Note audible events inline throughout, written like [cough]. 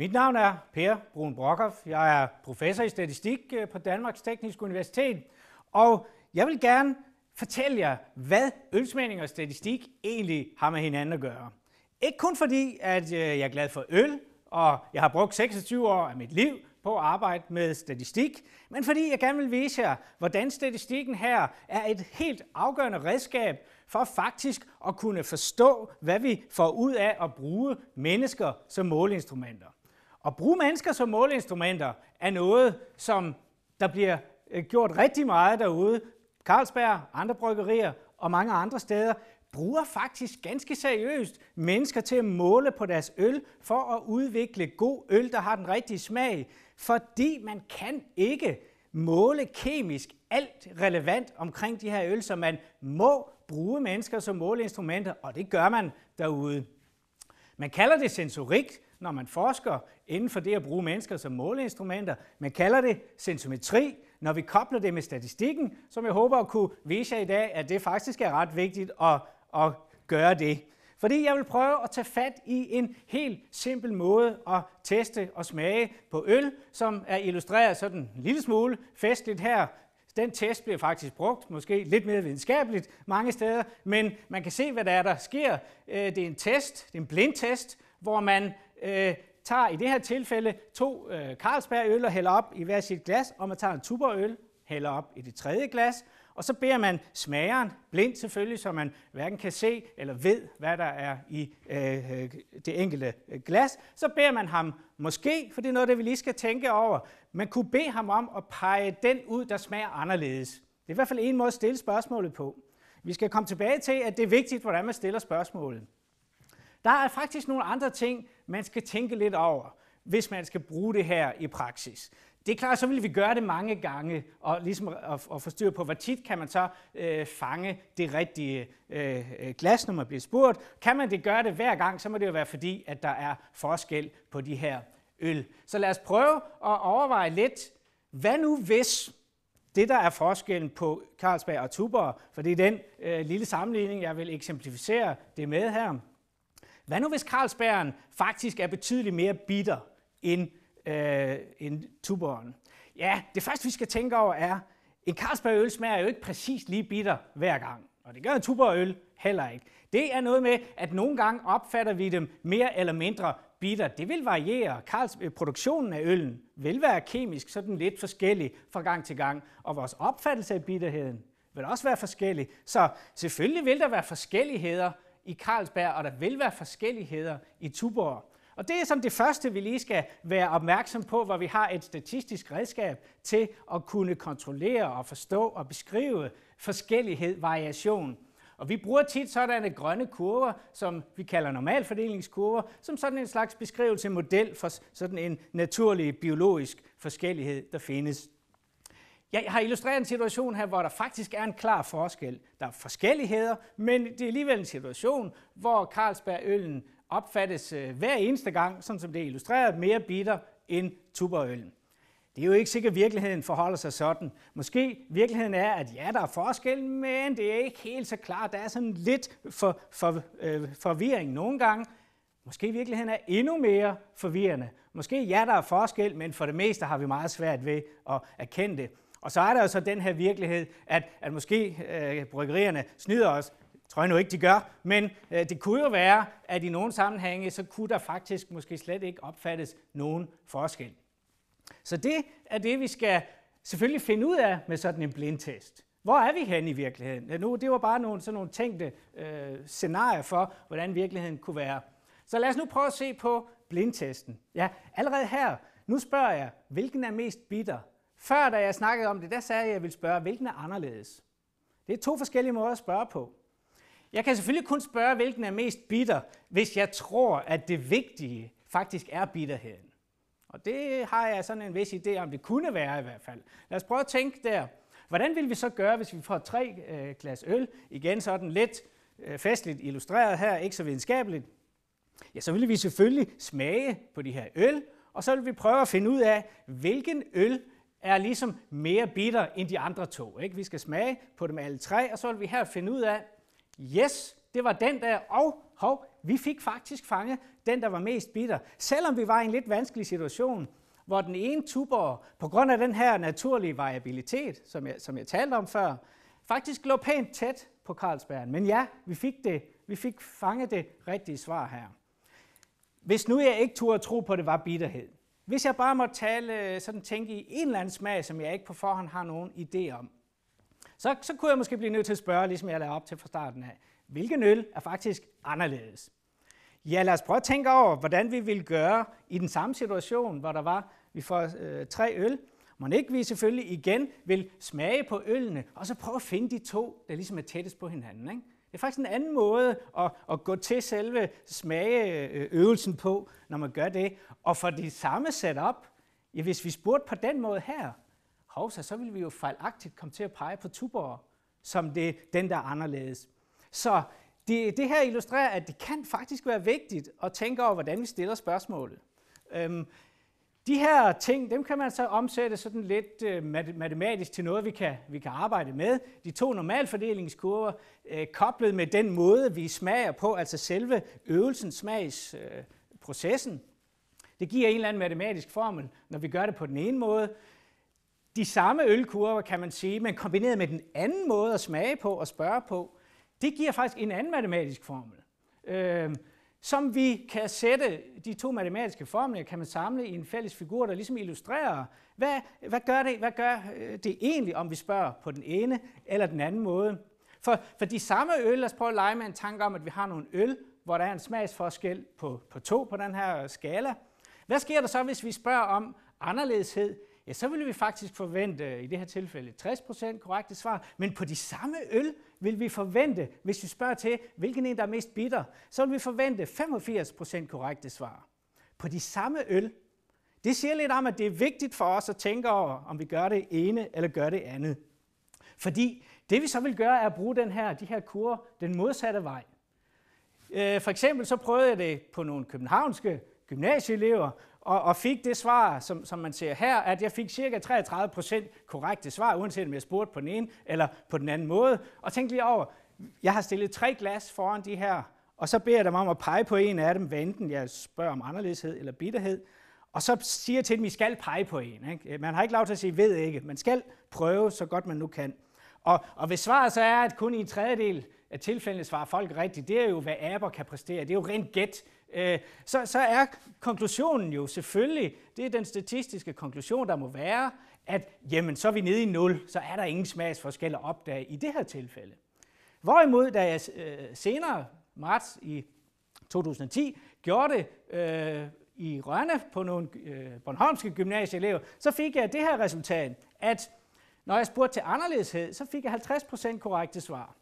Mit navn er Per Brun Brockhoff. Jeg er professor i statistik øh, på Danmarks Tekniske Universitet, og jeg vil gerne fortælle jer, hvad ølsmagning og statistik egentlig har med hinanden at gøre. Ikke kun fordi, at øh, jeg er glad for øl, og jeg har brugt 26 år af mit liv på at arbejde med statistik, men fordi jeg gerne vil vise jer, hvordan statistikken her er et helt afgørende redskab for faktisk at kunne forstå, hvad vi får ud af at bruge mennesker som måleinstrumenter. At bruge mennesker som måleinstrumenter er noget, som der bliver øh, gjort rigtig meget derude. Carlsberg, andre bryggerier og mange andre steder bruger faktisk ganske seriøst mennesker til at måle på deres øl for at udvikle god øl, der har den rigtige smag. Fordi man kan ikke måle kemisk alt relevant omkring de her øl, så man må bruge mennesker som måleinstrumenter, og det gør man derude. Man kalder det sensorik, når man forsker inden for det at bruge mennesker som måleinstrumenter. Man kalder det sensometri, når vi kobler det med statistikken, som jeg håber at kunne vise jer i dag, at det faktisk er ret vigtigt at, at gøre det. Fordi jeg vil prøve at tage fat i en helt simpel måde at teste og smage på øl, som er illustreret sådan en lille smule festligt her. Den test bliver faktisk brugt, måske lidt mere videnskabeligt mange steder, men man kan se, hvad der er, der sker. Øh, det er en test, det er en blindtest, hvor man øh, tager i det her tilfælde to øh, Carlsberg-øl og hælder op i hver sit glas, og man tager en tuberøl, hælder op i det tredje glas, og så beder man smageren, blind selvfølgelig, så man hverken kan se eller ved, hvad der er i øh, det enkelte glas, så beder man ham måske, for det er noget, det vi lige skal tænke over, man kunne bede ham om at pege den ud, der smager anderledes. Det er i hvert fald en måde at stille spørgsmålet på. Vi skal komme tilbage til, at det er vigtigt, hvordan man stiller spørgsmålet. Der er faktisk nogle andre ting, man skal tænke lidt over, hvis man skal bruge det her i praksis. Det er klart, så vil vi gøre det mange gange, og ligesom at, at få styr på, hvor tit kan man så øh, fange det rigtige øh, glas, når man bliver spurgt. Kan man det gøre det hver gang, så må det jo være fordi, at der er forskel på de her øl. Så lad os prøve at overveje lidt, hvad nu hvis det, der er forskellen på Carlsberg og Tuborg, for det er den øh, lille sammenligning, jeg vil eksemplificere det med her. Hvad nu hvis Carlsbergen faktisk er betydeligt mere bitter end, øh, end Tuborgen? Ja, det første vi skal tænke over er, en Carlsberg-øl smager jo ikke præcis lige bitter hver gang. Og det gør en Tuborgøl heller ikke. Det er noget med, at nogle gange opfatter vi dem mere eller mindre bitter. Det vil variere. Karls, øh, produktionen af øllen vil være kemisk sådan lidt forskellig fra gang til gang. Og vores opfattelse af bitterheden vil også være forskellig. Så selvfølgelig vil der være forskelligheder i Carlsberg, og der vil være forskelligheder i Tuborg. Og det er som det første, vi lige skal være opmærksom på, hvor vi har et statistisk redskab til at kunne kontrollere og forstå og beskrive forskellighed, variation. Og vi bruger tit sådanne grønne kurver, som vi kalder normalfordelingskurver, som sådan en slags beskrivelse model for sådan en naturlig biologisk forskellighed, der findes. Jeg har illustreret en situation her, hvor der faktisk er en klar forskel. Der er forskelligheder, men det er alligevel en situation, hvor Carlsberg-øllen opfattes øh, hver eneste gang, sådan som det er illustreret, mere bitter end tuberøllen. Det er jo ikke sikkert, at virkeligheden forholder sig sådan. Måske virkeligheden er, at ja, der er forskel, men det er ikke helt så klart. Der er sådan lidt for, for, øh, forvirring nogle gange. Måske virkeligheden er endnu mere forvirrende. Måske ja, der er forskel, men for det meste har vi meget svært ved at erkende det. Og så er der jo så den her virkelighed, at, at måske øh, bryggerierne snyder os. Tror jeg nu ikke, de gør, men øh, det kunne jo være, at i nogle sammenhænge, så kunne der faktisk måske slet ikke opfattes nogen forskel. Så det er det, vi skal selvfølgelig finde ud af med sådan en blindtest. Hvor er vi henne i virkeligheden? Nu, det var bare nogle, sådan nogle tænkte øh, scenarier for, hvordan virkeligheden kunne være. Så lad os nu prøve at se på blindtesten. Ja, allerede her, nu spørger jeg, hvilken er mest bitter? Før, da jeg snakkede om det, der sagde jeg, at jeg ville spørge, hvilken er anderledes? Det er to forskellige måder at spørge på. Jeg kan selvfølgelig kun spørge, hvilken er mest bitter, hvis jeg tror, at det vigtige faktisk er bitterheden. Og det har jeg sådan en vis idé om, det kunne være i hvert fald. Lad os prøve at tænke der. Hvordan vil vi så gøre, hvis vi får tre øh, glas øl? Igen sådan lidt øh, festligt illustreret her, ikke så videnskabeligt. Ja, så vil vi selvfølgelig smage på de her øl, og så vil vi prøve at finde ud af, hvilken øl er ligesom mere bitter end de andre to. Ikke? Vi skal smage på dem alle tre, og så vil vi her finde ud af, yes, det var den der, og hov, vi fik faktisk fanget den, der var mest bitter. Selvom vi var i en lidt vanskelig situation, hvor den ene tuborg, på grund af den her naturlige variabilitet, som jeg, som jeg talte om før, faktisk lå pænt tæt på Carlsbergen. Men ja, vi fik, det, vi fik fanget det rigtige svar her. Hvis nu jeg ikke turde tro på, at det var bitterhed, hvis jeg bare måtte tale, øh, sådan tænke i en eller anden smag, som jeg ikke på forhånd har nogen idé om, så, så kunne jeg måske blive nødt til at spørge, ligesom jeg lavede op til fra starten af, hvilken øl er faktisk anderledes? Ja, lad os prøve at tænke over, hvordan vi ville gøre i den samme situation, hvor der var, vi får øh, tre øl, må ikke vi selvfølgelig igen vil smage på ølene, og så prøve at finde de to, der ligesom er tættest på hinanden. Ikke? Det er faktisk en anden måde at, at gå til selve smageøvelsen øh, på, når man gør det. Og for det samme setup, ja, hvis vi spurgte på den måde her, hovsa, så ville vi jo fejlagtigt komme til at pege på Tuborg, som det, den, der er anderledes. Så det, det her illustrerer, at det kan faktisk være vigtigt at tænke over, hvordan vi stiller spørgsmålet. Øhm, de her ting, dem kan man så omsætte sådan lidt øh, matematisk til noget, vi kan, vi kan arbejde med. De to normalfordelingskurver øh, koblet med den måde, vi smager på, altså selve øvelsen, smagsprocessen. Øh, det giver en eller anden matematisk formel, når vi gør det på den ene måde. De samme ølkurver, kan man sige, men kombineret med den anden måde at smage på og spørge på, det giver faktisk en anden matematisk formel. Øh, som vi kan sætte, de to matematiske formler, kan man samle i en fælles figur, der ligesom illustrerer, hvad, hvad, gør, det, hvad gør øh, det egentlig, om vi spørger på den ene eller den anden måde. For, for de samme øl, lad os prøve at lege med en tanke om, at vi har nogle øl, hvor der er en smagsforskel på, på to på den her skala. Hvad sker der så, hvis vi spørger om anderledeshed? Ja, så ville vi faktisk forvente, i det her tilfælde, 60% korrekte svar, men på de samme øl, vil vi forvente, hvis vi spørger til, hvilken en, der er mest bitter, så vil vi forvente 85% korrekte svar. På de samme øl. Det siger lidt om, at det er vigtigt for os at tænke over, om vi gør det ene eller gør det andet. Fordi det vi så vil gøre, er at bruge den her, de her kurver den modsatte vej. Øh, for eksempel så prøvede jeg det på nogle københavnske gymnasieelever, og, og fik det svar, som, som man ser her, at jeg fik cirka 33 procent korrekte svar, uanset om jeg spurgte på den ene eller på den anden måde. Og tænk lige over, jeg har stillet tre glas foran de her, og så beder jeg dem om at pege på en af dem, hvad enten jeg spørger om anderledeshed eller bitterhed. Og så siger jeg til dem, at I skal pege på en. Ikke? Øh, man har ikke lov til at sige, ved ikke. Man skal prøve så godt man nu kan. Og, og hvis svaret så er, at kun i en tredjedel af tilfældene svarer folk rigtigt, det er jo, hvad aber kan præstere. Det er jo rent gæt. Øh, så, så er konklusionen jo selvfølgelig, det er den statistiske konklusion, der må være, at jamen, så er vi nede i 0, så er der ingen smagsforskel at opdage i det her tilfælde. Hvorimod, da jeg øh, senere, marts i 2010, gjorde det øh, i Rønne på nogle øh, Bornholmske gymnasieelever, så fik jeg det her resultat, at når jeg spurgte til anderledeshed, så fik jeg 50% korrekte svar.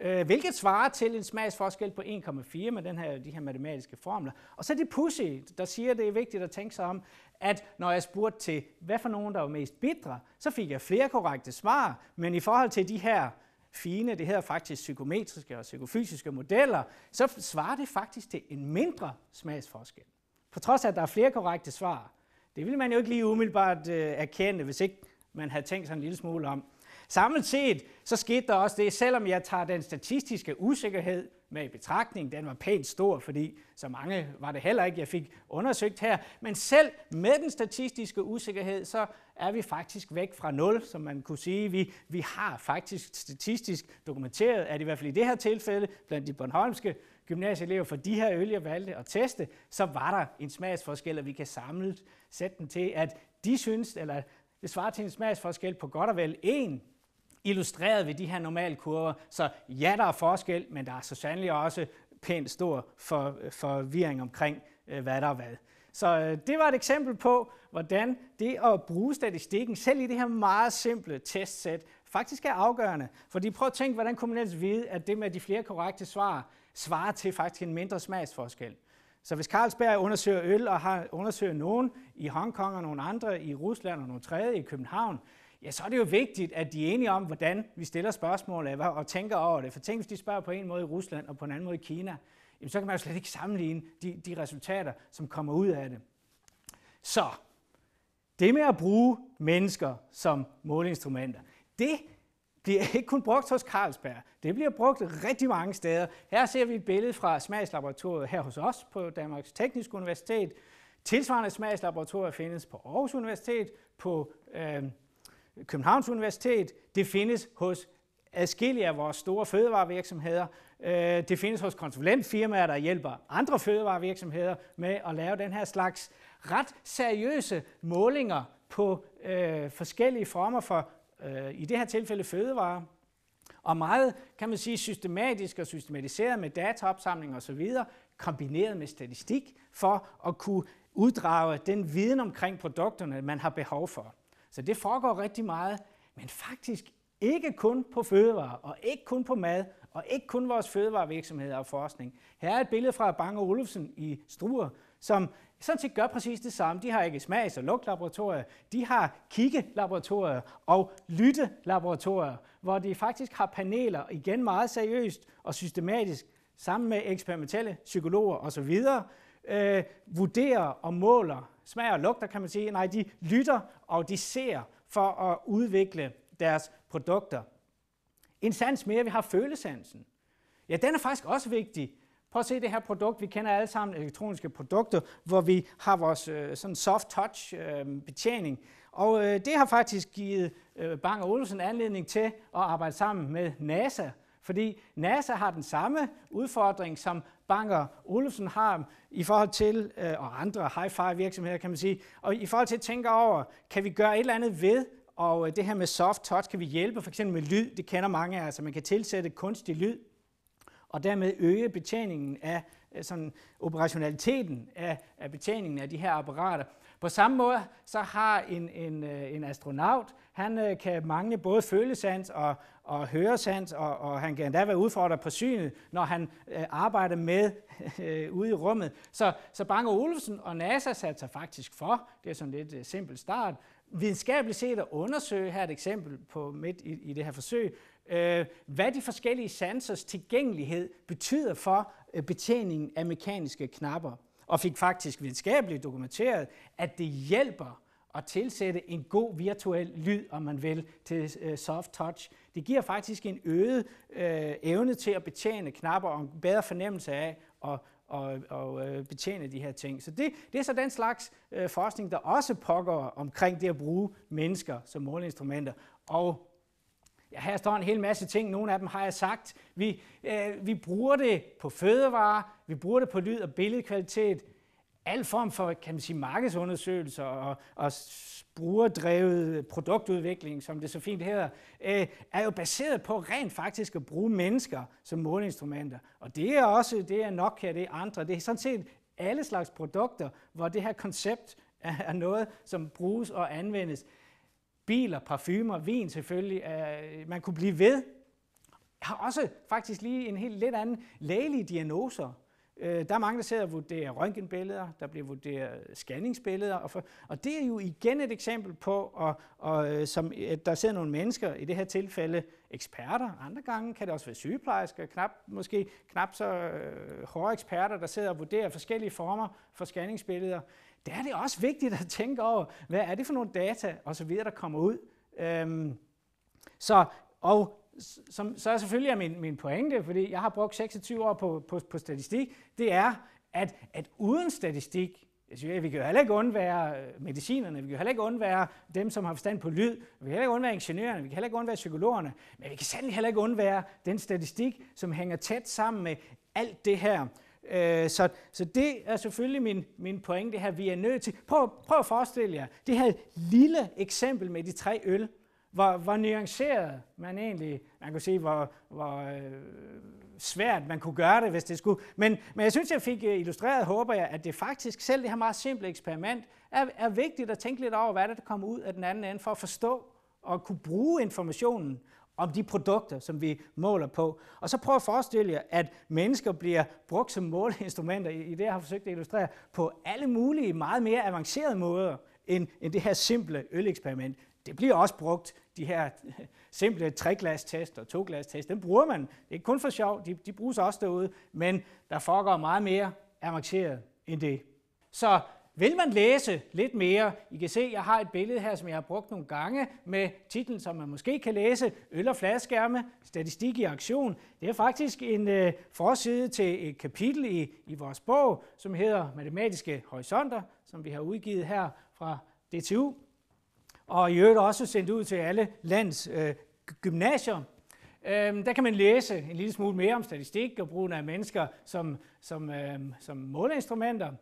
Øh, hvilket svarer til en smagsforskel på 1,4 med den her, de her matematiske formler. Og så er det pussy, der siger, at det er vigtigt at tænke sig om, at når jeg spurgte til, hvad for nogen, der var mest bitre, så fik jeg flere korrekte svar, men i forhold til de her fine, det hedder faktisk psykometriske og psykofysiske modeller, så svarer det faktisk til en mindre smagsforskel. På trods af, at der er flere korrekte svar. Det vil man jo ikke lige umiddelbart øh, erkende, hvis ikke man havde tænkt sig en lille smule om. Samlet set, så skete der også det, selvom jeg tager den statistiske usikkerhed med i betragtning, den var pænt stor, fordi så mange var det heller ikke, jeg fik undersøgt her, men selv med den statistiske usikkerhed, så er vi faktisk væk fra nul, som man kunne sige. Vi, vi har faktisk statistisk dokumenteret, at i hvert fald i det her tilfælde, blandt de Bornholmske gymnasieelever, for de her øl, jeg valgte at teste, så var der en smagsforskel, og vi kan samlet sætte den til, at de synes, eller det svarer til en smagsforskel på godt og vel en illustreret ved de her normale kurver. Så ja, der er forskel, men der er så sandelig også pænt stor for, forvirring omkring, øh, hvad der er hvad. Så øh, det var et eksempel på, hvordan det at bruge statistikken, selv i det her meget simple testsæt, faktisk er afgørende. Fordi prøv at tænke, hvordan kunne man ellers vide, at det med de flere korrekte svar svarer til faktisk en mindre smagsforskel. Så hvis Carlsberg undersøger øl og har undersøger nogen i Hongkong og nogle andre i Rusland og nogle tredje i København, ja, så er det jo vigtigt, at de er enige om, hvordan vi stiller spørgsmål og tænker over det. For tænk, hvis de spørger på en måde i Rusland og på en anden måde i Kina, jamen, så kan man jo slet ikke sammenligne de, de resultater, som kommer ud af det. Så det med at bruge mennesker som måleinstrumenter, det bliver ikke kun brugt hos Carlsberg. Det bliver brugt rigtig mange steder. Her ser vi et billede fra smagslaboratoriet her hos os på Danmarks Tekniske Universitet. Tilsvarende smagslaboratorier findes på Aarhus Universitet, på øh, Københavns Universitet. Det findes hos adskillige af vores store fødevarevirksomheder. Øh, det findes hos konsulentfirmaer, der hjælper andre fødevarevirksomheder med at lave den her slags ret seriøse målinger på øh, forskellige former for, øh, i det her tilfælde fødevarer. Og meget, kan man sige, systematisk og systematiseret med dataopsamling osv., kombineret med statistik, for at kunne uddrage den viden omkring produkterne, man har behov for. Så det foregår rigtig meget, men faktisk ikke kun på fødevarer, og ikke kun på mad, og ikke kun vores fødevarevirksomheder og forskning. Her er et billede fra Bang Olufsen i Struer, som sådan set gør præcis det samme. De har ikke smags- og lugtlaboratorier, de har kiggelaboratorier og lyttelaboratorier, hvor de faktisk har paneler, igen meget seriøst og systematisk, sammen med eksperimentelle psykologer osv., øh, vurderer og måler smag og lugter, kan man sige. Nej, de lytter og de ser for at udvikle deres produkter. En sans mere, vi har følesansen. Ja, den er faktisk også vigtig. Prøv at se det her produkt. Vi kender alle sammen elektroniske produkter, hvor vi har vores øh, sådan soft touch øh, betjening. Og øh, det har faktisk givet øh, Bang Olufsen anledning til at arbejde sammen med NASA, fordi NASA har den samme udfordring, som Banker Olufsen har i forhold til, øh, og andre high-fi virksomheder kan man sige, og i forhold til at tænke over, kan vi gøre et eller andet ved, og øh, det her med soft touch, kan vi hjælpe for eksempel med lyd, det kender mange af, altså man kan tilsætte kunstig lyd, og dermed øge betjeningen af øh, sådan operationaliteten af, af betjeningen af de her apparater. På samme måde så har en, en, øh, en astronaut, han øh, kan mangle både følesans og, og høresans, og, og han kan endda være udfordret på synet, når han øh, arbejder med [laughs] øh, ude i rummet. Så, så Bang Olufsen og NASA satte sig faktisk for, det er sådan lidt øh, simpel start, videnskabeligt set at undersøge, her et eksempel på midt i, i det her forsøg, øh, hvad de forskellige sansers tilgængelighed betyder for øh, betjeningen af mekaniske knapper. Og fik faktisk videnskabeligt dokumenteret, at det hjælper at tilsætte en god virtuel lyd, om man vil, til øh, soft touch. Det giver faktisk en øget øh, evne til at betjene knapper og en bedre fornemmelse af at og, og øh, betjene de her ting. Så det, det er så den slags øh, forskning, der også pågår omkring det at bruge mennesker som måleinstrumenter. Og ja, her står en hel masse ting. Nogle af dem har jeg sagt. Vi, øh, vi bruger det på fødevarer, vi bruger det på lyd- og billedkvalitet, al form for kan man sige, markedsundersøgelser og, og brugerdrevet produktudvikling, som det så fint hedder, øh, er jo baseret på rent faktisk at bruge mennesker som måleinstrumenter. Og det er også, det er Nokia, det er andre, det er sådan set alle slags produkter, hvor det her koncept er noget, som bruges og anvendes. Biler, parfumer, vin selvfølgelig, øh, man kunne blive ved. Jeg har også faktisk lige en helt lidt anden lægelige diagnoser, Øh, der er mange, der sidder og vurderer røntgenbilleder, der bliver vurderet scanningsbilleder, og, for, og det er jo igen et eksempel på, og, og, øh, som, at der sidder nogle mennesker, i det her tilfælde eksperter, andre gange kan det også være sygeplejersker, knap, måske knap så øh, hårde eksperter, der sidder og vurderer forskellige former for scanningsbilleder. Der er det også vigtigt at tænke over, hvad er det for nogle data osv., der kommer ud. Øhm, så, og som så er selvfølgelig min, min pointe, fordi jeg har brugt 26 år på, på, på statistik, det er, at, at uden statistik, jeg synes, vi kan jo heller ikke undvære øh, medicinerne, vi kan jo heller ikke undvære dem, som har forstand på lyd, vi kan heller ikke undvære ingeniørerne, vi kan heller ikke undvære psykologerne, men vi kan sandelig heller ikke undvære den statistik, som hænger tæt sammen med alt det her. Øh, så, så det er selvfølgelig min, min pointe her, vi er nødt til. Prøv, prøv at forestille jer det her lille eksempel med de tre øl hvor, hvor nuanceret man egentlig, man kunne sige, hvor, hvor øh, svært man kunne gøre det, hvis det skulle. Men, men jeg synes, jeg fik øh, illustreret, håber jeg, at det faktisk, selv det her meget simple eksperiment, er, er vigtigt at tænke lidt over, hvad det, der kommer ud af den anden ende, for at forstå og kunne bruge informationen om de produkter, som vi måler på. Og så prøv at forestille jer, at mennesker bliver brugt som måleinstrumenter, i det jeg har forsøgt at illustrere, på alle mulige meget mere avancerede måder, end, end det her simple øleksperiment. Det bliver også brugt, de her [laughs] simple treglas-test og toglas-test, dem bruger man. Det er ikke kun for sjov, de, de bruges også derude, men der foregår meget mere avanceret end det. Så vil man læse lidt mere, I kan se, jeg har et billede her, som jeg har brugt nogle gange med titlen, som man måske kan læse, Øl og fladskærme, statistik i aktion. Det er faktisk en øh, forside til et kapitel i, i vores bog, som hedder Matematiske Horisonter, som vi har udgivet her fra DTU. Og i øvrigt også sendt ud til alle lands øh, gymnasier. Øhm, der kan man læse en lille smule mere om statistik og brugen af mennesker som, som, øhm, som måleinstrumenter.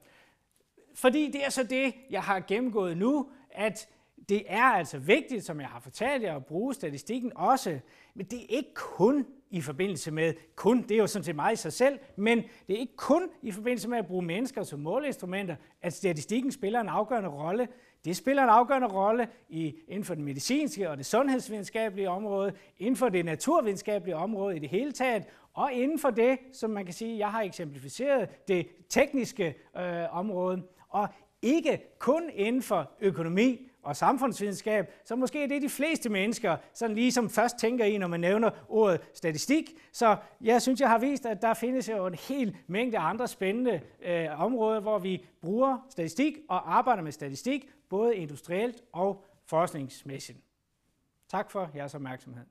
Fordi det er så det, jeg har gennemgået nu, at det er altså vigtigt, som jeg har fortalt jer, at bruge statistikken også. Men det er ikke kun i forbindelse med, kun, det er jo sådan set meget i sig selv, men det er ikke kun i forbindelse med at bruge mennesker som måleinstrumenter, at statistikken spiller en afgørende rolle. Det spiller en afgørende rolle i, inden for det medicinske og det sundhedsvidenskabelige område, inden for det naturvidenskabelige område i det hele taget, og inden for det, som man kan sige, jeg har eksemplificeret, det tekniske øh, område, og ikke kun inden for økonomi og samfundsvidenskab, så måske er det de fleste mennesker, sådan lige som først tænker i, når man nævner ordet statistik. Så jeg synes, jeg har vist, at der findes jo en hel mængde andre spændende øh, områder, hvor vi bruger statistik og arbejder med statistik, både industrielt og forskningsmæssigt. Tak for jeres opmærksomhed.